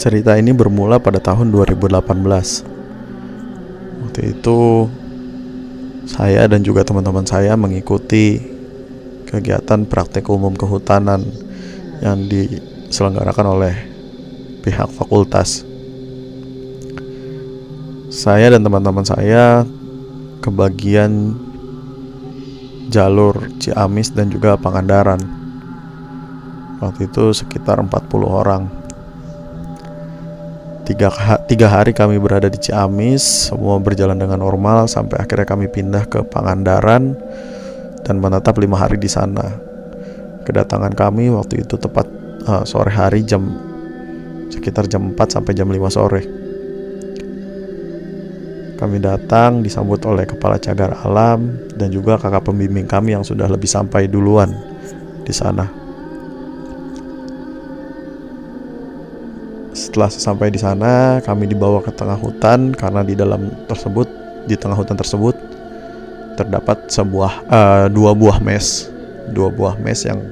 Cerita ini bermula pada tahun 2018. Waktu itu saya dan juga teman-teman saya mengikuti kegiatan praktek umum kehutanan yang diselenggarakan oleh pihak fakultas. Saya dan teman-teman saya kebagian jalur Ciamis dan juga Pangandaran. Waktu itu sekitar 40 orang tiga, tiga hari kami berada di Ciamis semua berjalan dengan normal sampai akhirnya kami pindah ke Pangandaran dan menetap lima hari di sana. Kedatangan kami waktu itu tepat uh, sore hari jam sekitar jam 4 sampai jam 5 sore. Kami datang disambut oleh kepala cagar alam dan juga kakak pembimbing kami yang sudah lebih sampai duluan di sana Setelah sampai di sana, kami dibawa ke tengah hutan karena di dalam tersebut, di tengah hutan tersebut terdapat sebuah uh, dua buah mes, dua buah mes yang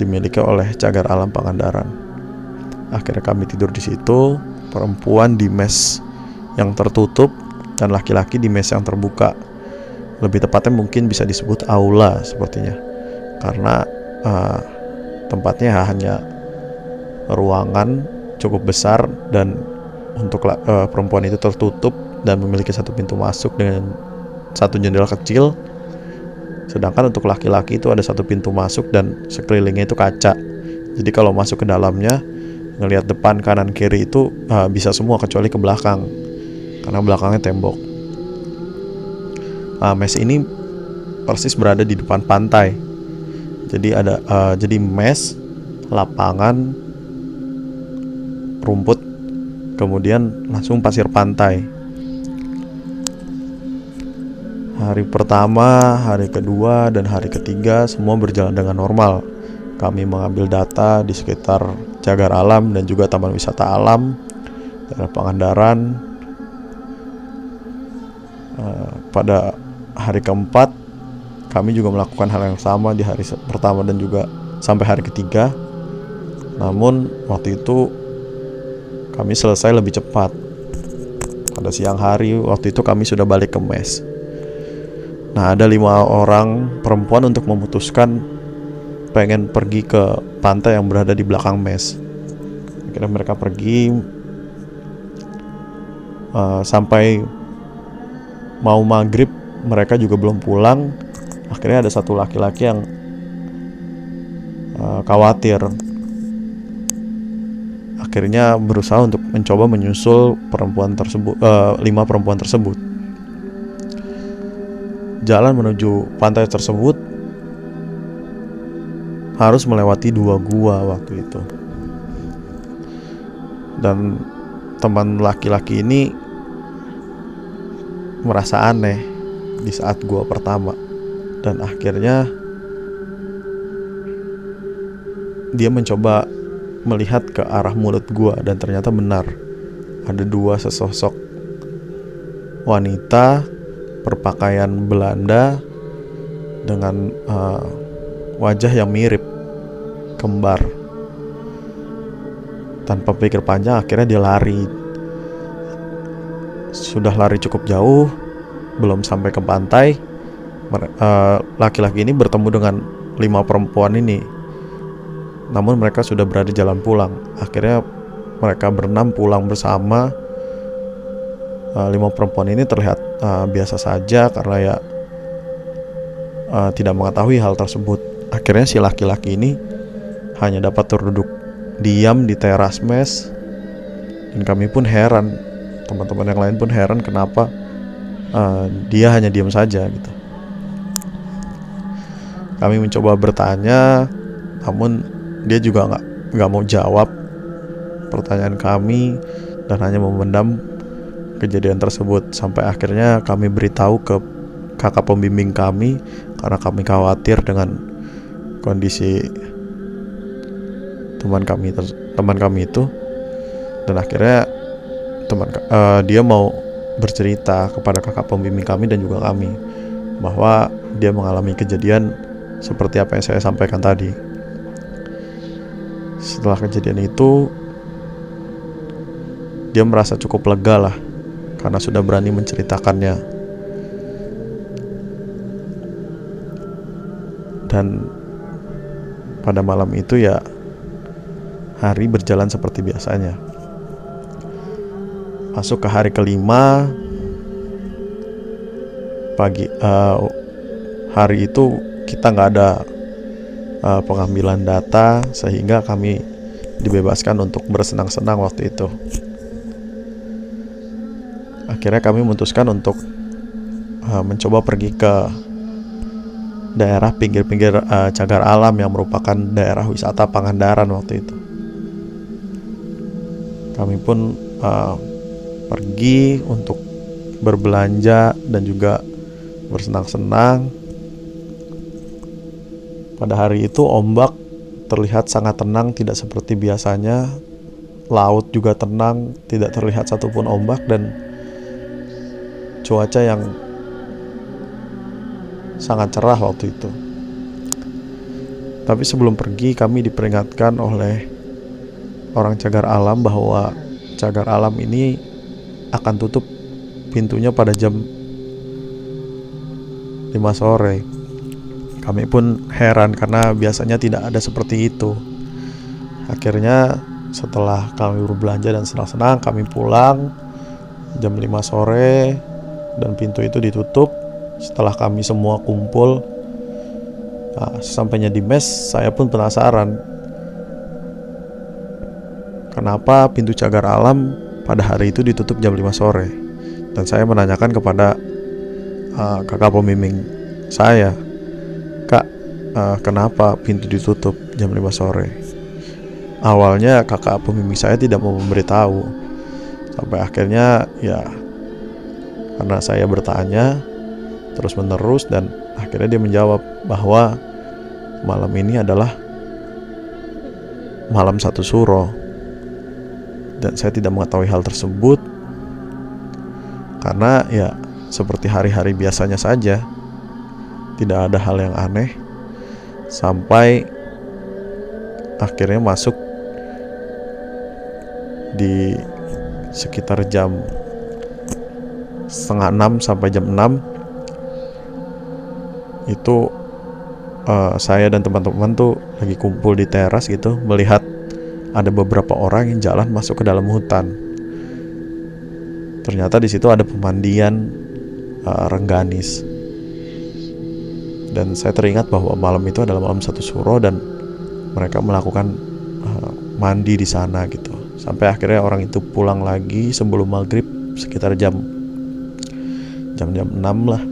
dimiliki oleh cagar alam Pangandaran. Akhirnya kami tidur di situ, perempuan di mes yang tertutup dan laki-laki di mes yang terbuka. Lebih tepatnya mungkin bisa disebut aula sepertinya, karena uh, tempatnya hanya ruangan cukup besar dan untuk uh, perempuan itu tertutup dan memiliki satu pintu masuk dengan satu jendela kecil. Sedangkan untuk laki-laki itu ada satu pintu masuk dan sekelilingnya itu kaca. Jadi kalau masuk ke dalamnya ngelihat depan kanan kiri itu uh, bisa semua kecuali ke belakang. Karena belakangnya tembok. Uh, mes ini persis berada di depan pantai. Jadi ada uh, jadi mes lapangan rumput kemudian langsung pasir pantai. Hari pertama hari kedua dan hari ketiga semua berjalan dengan normal. Kami mengambil data di sekitar cagar alam dan juga taman wisata alam daerah Pangandaran. Uh, pada hari keempat kami juga melakukan hal yang sama di hari pertama dan juga sampai hari ketiga. Namun waktu itu kami selesai lebih cepat. Pada siang hari waktu itu kami sudah balik ke mes. Nah ada lima orang perempuan untuk memutuskan pengen pergi ke pantai yang berada di belakang mes. Akhirnya mereka pergi uh, sampai mau maghrib mereka juga belum pulang. Akhirnya ada satu laki-laki yang uh, khawatir akhirnya berusaha untuk mencoba menyusul perempuan tersebut uh, lima perempuan tersebut. Jalan menuju pantai tersebut harus melewati dua gua waktu itu. Dan teman laki-laki ini merasa aneh di saat gua pertama. Dan akhirnya dia mencoba melihat ke arah mulut gua dan ternyata benar ada dua sesosok wanita berpakaian Belanda dengan uh, wajah yang mirip kembar. Tanpa pikir panjang akhirnya dia lari. Sudah lari cukup jauh belum sampai ke pantai eh, laki-laki uh, ini bertemu dengan lima perempuan ini namun mereka sudah berada jalan pulang. Akhirnya mereka berenam pulang bersama. Uh, lima perempuan ini terlihat uh, biasa saja karena ya uh, tidak mengetahui hal tersebut. Akhirnya si laki-laki ini hanya dapat terduduk diam di teras mes dan kami pun heran teman-teman yang lain pun heran kenapa uh, dia hanya diam saja gitu kami mencoba bertanya namun dia juga nggak nggak mau jawab pertanyaan kami dan hanya memendam kejadian tersebut. Sampai akhirnya kami beritahu ke kakak pembimbing kami karena kami khawatir dengan kondisi teman kami teman kami itu. Dan akhirnya teman uh, dia mau bercerita kepada kakak pembimbing kami dan juga kami bahwa dia mengalami kejadian seperti apa yang saya sampaikan tadi setelah kejadian itu dia merasa cukup lega lah karena sudah berani menceritakannya. Dan pada malam itu ya hari berjalan seperti biasanya. Masuk ke hari kelima pagi uh, hari itu kita nggak ada uh, pengambilan data sehingga kami dibebaskan untuk bersenang-senang waktu itu akhirnya kami memutuskan untuk uh, mencoba pergi ke daerah pinggir-pinggir uh, cagar alam yang merupakan daerah wisata Pangandaran waktu itu. Kami pun uh, pergi untuk berbelanja dan juga bersenang-senang. Pada hari itu ombak terlihat sangat tenang, tidak seperti biasanya. Laut juga tenang, tidak terlihat satupun ombak dan cuaca yang sangat cerah waktu itu. Tapi sebelum pergi kami diperingatkan oleh orang cagar alam bahwa cagar alam ini akan tutup pintunya pada jam 5 sore. Kami pun heran karena biasanya tidak ada seperti itu. Akhirnya setelah kami berbelanja dan senang-senang kami pulang jam 5 sore dan pintu itu ditutup. Setelah kami semua kumpul nah, sampainya di mes saya pun penasaran. Kenapa pintu cagar alam pada hari itu ditutup jam 5 sore? Dan saya menanyakan kepada uh, kakak pemimpin saya kak uh, kenapa pintu ditutup jam 5 sore? Awalnya kakak pemimpin saya tidak mau memberitahu. Sampai akhirnya ya karena saya bertanya terus menerus dan akhirnya dia menjawab bahwa malam ini adalah malam satu suro. Dan saya tidak mengetahui hal tersebut karena ya seperti hari-hari biasanya saja tidak ada hal yang aneh sampai akhirnya masuk di sekitar jam setengah enam sampai jam enam itu uh, saya dan teman-teman tuh lagi kumpul di teras gitu melihat ada beberapa orang yang jalan masuk ke dalam hutan. Ternyata di situ ada pemandian uh, Rengganis. Dan saya teringat bahwa malam itu adalah malam satu suro dan mereka melakukan uh, mandi di sana gitu. Sampai akhirnya orang itu pulang lagi sebelum maghrib sekitar jam jam-jam 6 lah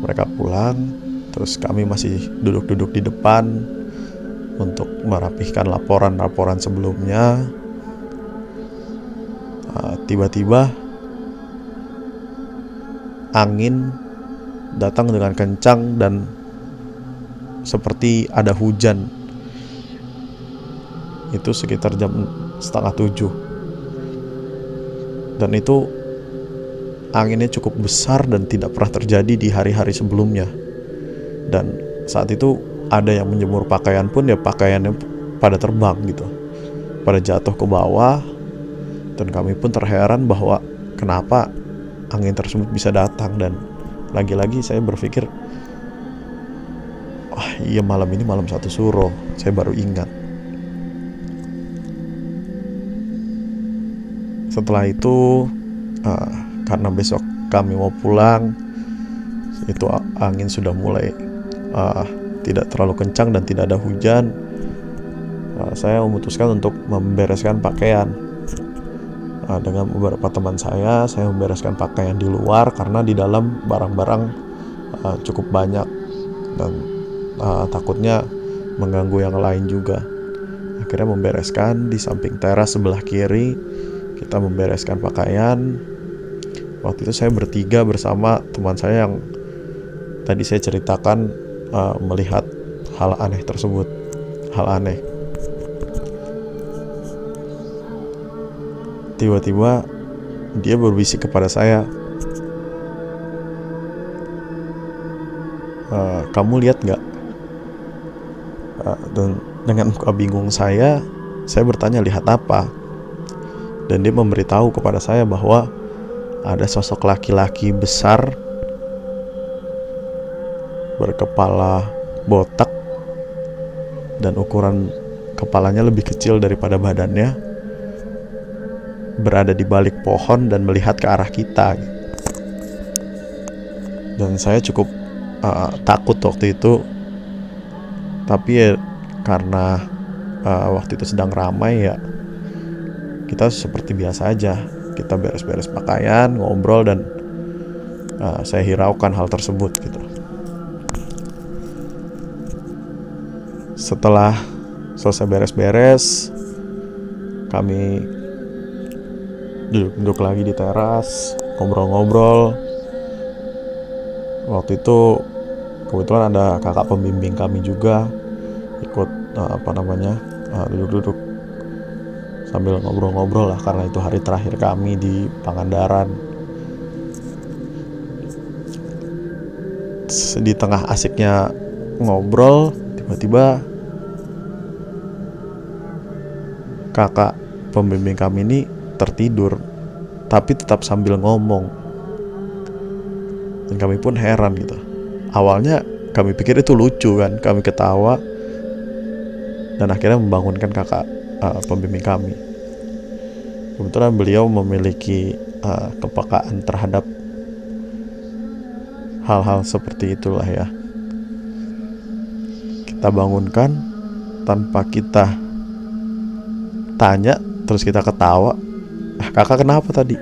mereka pulang terus kami masih duduk-duduk di depan untuk merapihkan laporan-laporan sebelumnya ah, tiba-tiba angin datang dengan kencang dan seperti ada hujan itu sekitar jam setengah tujuh dan itu anginnya cukup besar dan tidak pernah terjadi di hari-hari sebelumnya. Dan saat itu ada yang menjemur pakaian pun ya pakaiannya pada terbang gitu. Pada jatuh ke bawah dan kami pun terheran bahwa kenapa angin tersebut bisa datang dan lagi-lagi saya berpikir wah oh, iya malam ini malam satu suro saya baru ingat. Setelah itu uh, karena besok kami mau pulang itu angin sudah mulai uh, tidak terlalu kencang dan tidak ada hujan uh, saya memutuskan untuk membereskan pakaian uh, dengan beberapa teman saya saya membereskan pakaian di luar karena di dalam barang-barang uh, cukup banyak. Dan uh, takutnya mengganggu yang lain juga. Akhirnya membereskan di samping teras sebelah kiri kita membereskan pakaian. Waktu itu saya bertiga bersama teman saya yang tadi saya ceritakan uh, melihat hal aneh tersebut. Hal aneh tiba-tiba dia berbisik kepada saya uh, kamu lihat nggak? Uh, dan dengan muka bingung saya saya bertanya lihat apa? Dan dia memberitahu kepada saya bahwa ada sosok laki-laki besar berkepala botak dan ukuran kepalanya lebih kecil daripada badannya berada di balik pohon dan melihat ke arah kita. Dan saya cukup uh, takut waktu itu. Tapi ya karena uh, waktu itu sedang ramai ya kita seperti biasa aja. Kita beres-beres pakaian ngobrol dan uh, saya hiraukan hal tersebut gitu. Setelah selesai beres-beres kami duduk-duduk lagi di teras ngobrol-ngobrol. Waktu itu kebetulan ada kakak pembimbing kami juga ikut uh, apa namanya uh, duduk-duduk. Sambil ngobrol-ngobrol lah karena itu hari terakhir kami di Pangandaran. Di tengah asiknya ngobrol tiba-tiba kakak pembimbing kami ini tertidur tapi tetap sambil ngomong. Dan kami pun heran gitu. Awalnya kami pikir itu lucu kan kami ketawa dan akhirnya membangunkan kakak uh, pembimbing kami. Kebetulan beliau memiliki uh, kepekaan terhadap hal-hal seperti itulah ya. Kita bangunkan tanpa kita tanya terus kita ketawa ah, kakak kenapa tadi?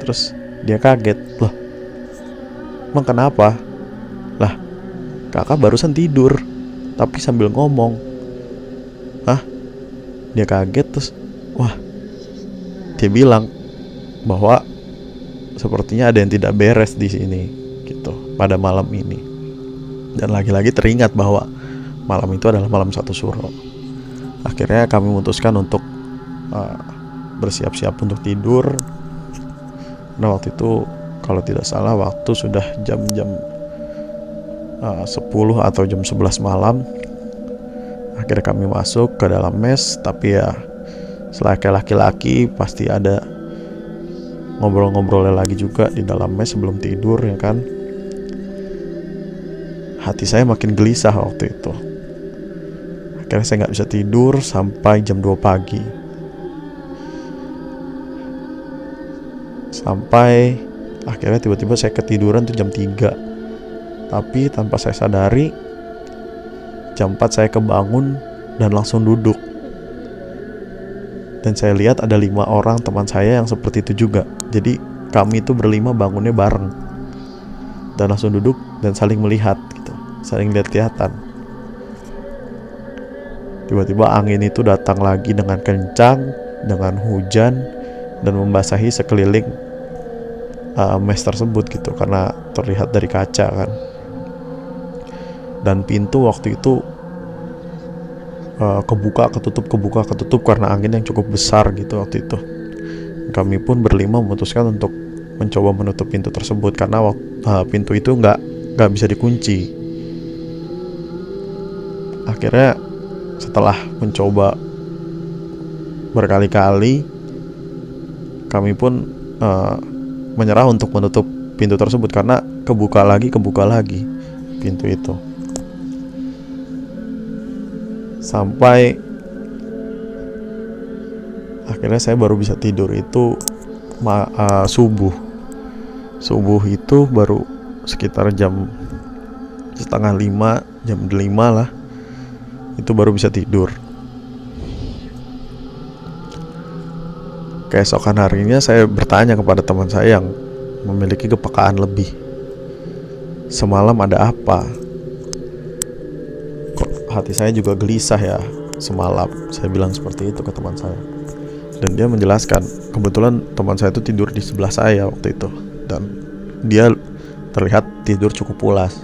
Terus dia kaget. Loh emang kenapa? Lah kakak barusan tidur tapi sambil ngomong. Hah? Dia kaget terus Wah. Dia bilang Bahwa Sepertinya ada yang tidak beres di sini Gitu Pada malam ini. Dan lagi-lagi teringat bahwa Malam itu adalah malam satu suro. Akhirnya kami memutuskan untuk uh, bersiap-siap untuk tidur. Nah waktu itu kalau tidak salah waktu sudah jam-jam uh, 10 atau jam 11 malam. Akhirnya kami masuk ke dalam mes tapi ya selain laki-laki pasti ada ngobrol-ngobrolnya lagi juga di dalam mes sebelum tidur ya kan? Hati saya makin gelisah waktu itu. Akhirnya saya nggak bisa tidur sampai jam 2 pagi sampai akhirnya tiba-tiba saya ketiduran tuh jam 3 tapi tanpa saya sadari jam 4 saya kebangun dan langsung duduk. Dan saya lihat ada lima orang teman saya yang seperti itu juga. Jadi kami itu berlima bangunnya bareng. Dan langsung duduk dan saling melihat gitu. Saling lihat kelihatan Tiba-tiba angin itu datang lagi dengan kencang, dengan hujan, dan membasahi sekeliling uh, mes tersebut gitu karena terlihat dari kaca kan. Dan pintu waktu itu uh, kebuka ketutup kebuka ketutup karena angin yang cukup besar gitu waktu itu. Kami pun berlima memutuskan untuk mencoba menutup pintu tersebut karena uh, pintu itu nggak nggak bisa dikunci. Akhirnya setelah mencoba berkali-kali kami pun uh, menyerah untuk menutup pintu tersebut karena kebuka lagi kebuka lagi pintu itu. Sampai akhirnya saya baru bisa tidur itu ma uh, subuh. Subuh itu baru sekitar jam setengah lima jam lima lah. Itu baru bisa tidur. Keesokan harinya saya bertanya kepada teman saya yang memiliki kepekaan lebih. Semalam ada apa? Hati saya juga gelisah ya semalam. Saya bilang seperti itu ke teman saya. Dan dia menjelaskan, kebetulan teman saya itu tidur di sebelah saya waktu itu. Dan dia terlihat tidur cukup pulas.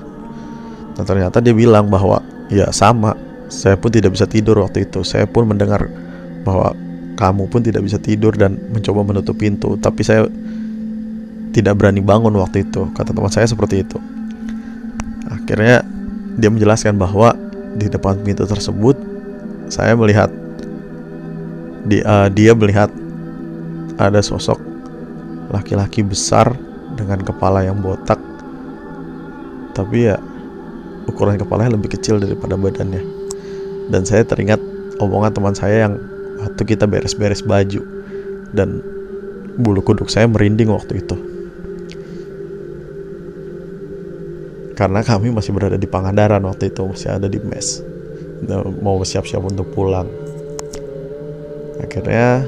Dan ternyata dia bilang bahwa ya sama saya pun tidak bisa tidur waktu itu. Saya pun mendengar bahwa kamu pun tidak bisa tidur dan mencoba menutup pintu, tapi saya tidak berani bangun waktu itu. Kata teman saya seperti itu. Akhirnya dia menjelaskan bahwa di depan pintu tersebut saya melihat di, uh, dia melihat ada sosok laki-laki besar dengan kepala yang botak tapi ya ukuran kepalanya lebih kecil daripada badannya dan saya teringat omongan teman saya yang waktu kita beres-beres baju. Dan bulu kuduk saya merinding waktu itu. Karena kami masih berada di Pangandaran waktu itu masih ada di mes. Mau siap-siap untuk pulang. Akhirnya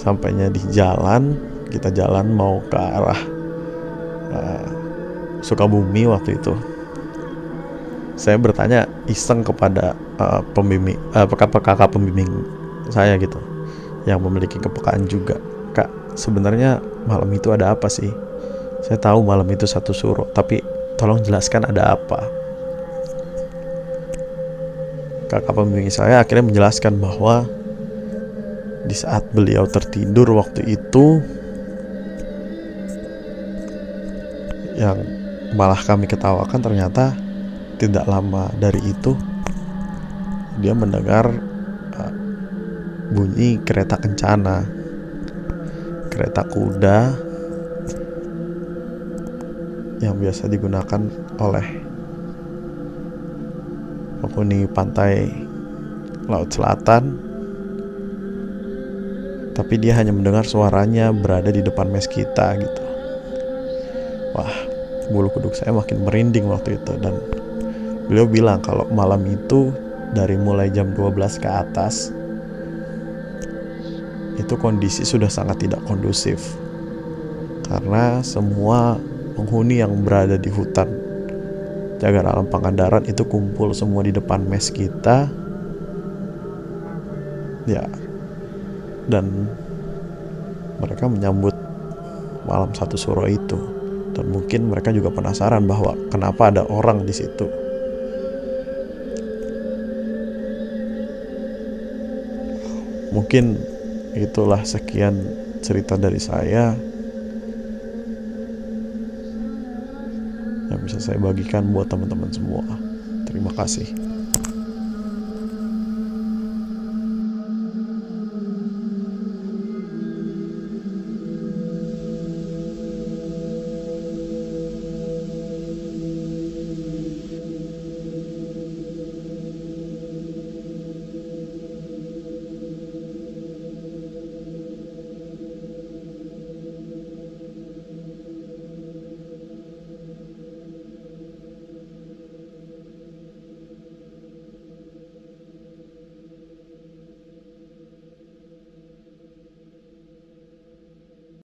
sampainya di jalan kita jalan mau ke arah uh, Sukabumi waktu itu saya bertanya iseng kepada uh, pembimbing uh, kakak pembimbing saya gitu yang memiliki kepekaan juga. Kak sebenarnya malam itu ada apa sih? Saya tahu malam itu satu suro tapi tolong jelaskan ada apa? Kakak pembimbing saya akhirnya menjelaskan bahwa di saat beliau tertidur waktu itu yang malah kami ketawakan ternyata tidak lama dari itu dia mendengar uh, bunyi kereta kencana kereta kuda yang biasa digunakan oleh penghuni pantai Laut Selatan. Tapi dia hanya mendengar suaranya berada di depan mes kita gitu. Wah bulu kuduk saya makin merinding waktu itu dan beliau bilang kalau malam itu dari mulai jam 12 ke atas itu kondisi sudah sangat tidak kondusif. Karena semua penghuni yang berada di hutan jaga alam Pangandaran itu kumpul semua di depan mes kita. Ya dan mereka menyambut malam satu suro itu. Dan mungkin mereka juga penasaran bahwa kenapa ada orang di situ mungkin itulah sekian cerita dari saya. Yang bisa saya bagikan buat teman-teman semua. Terima kasih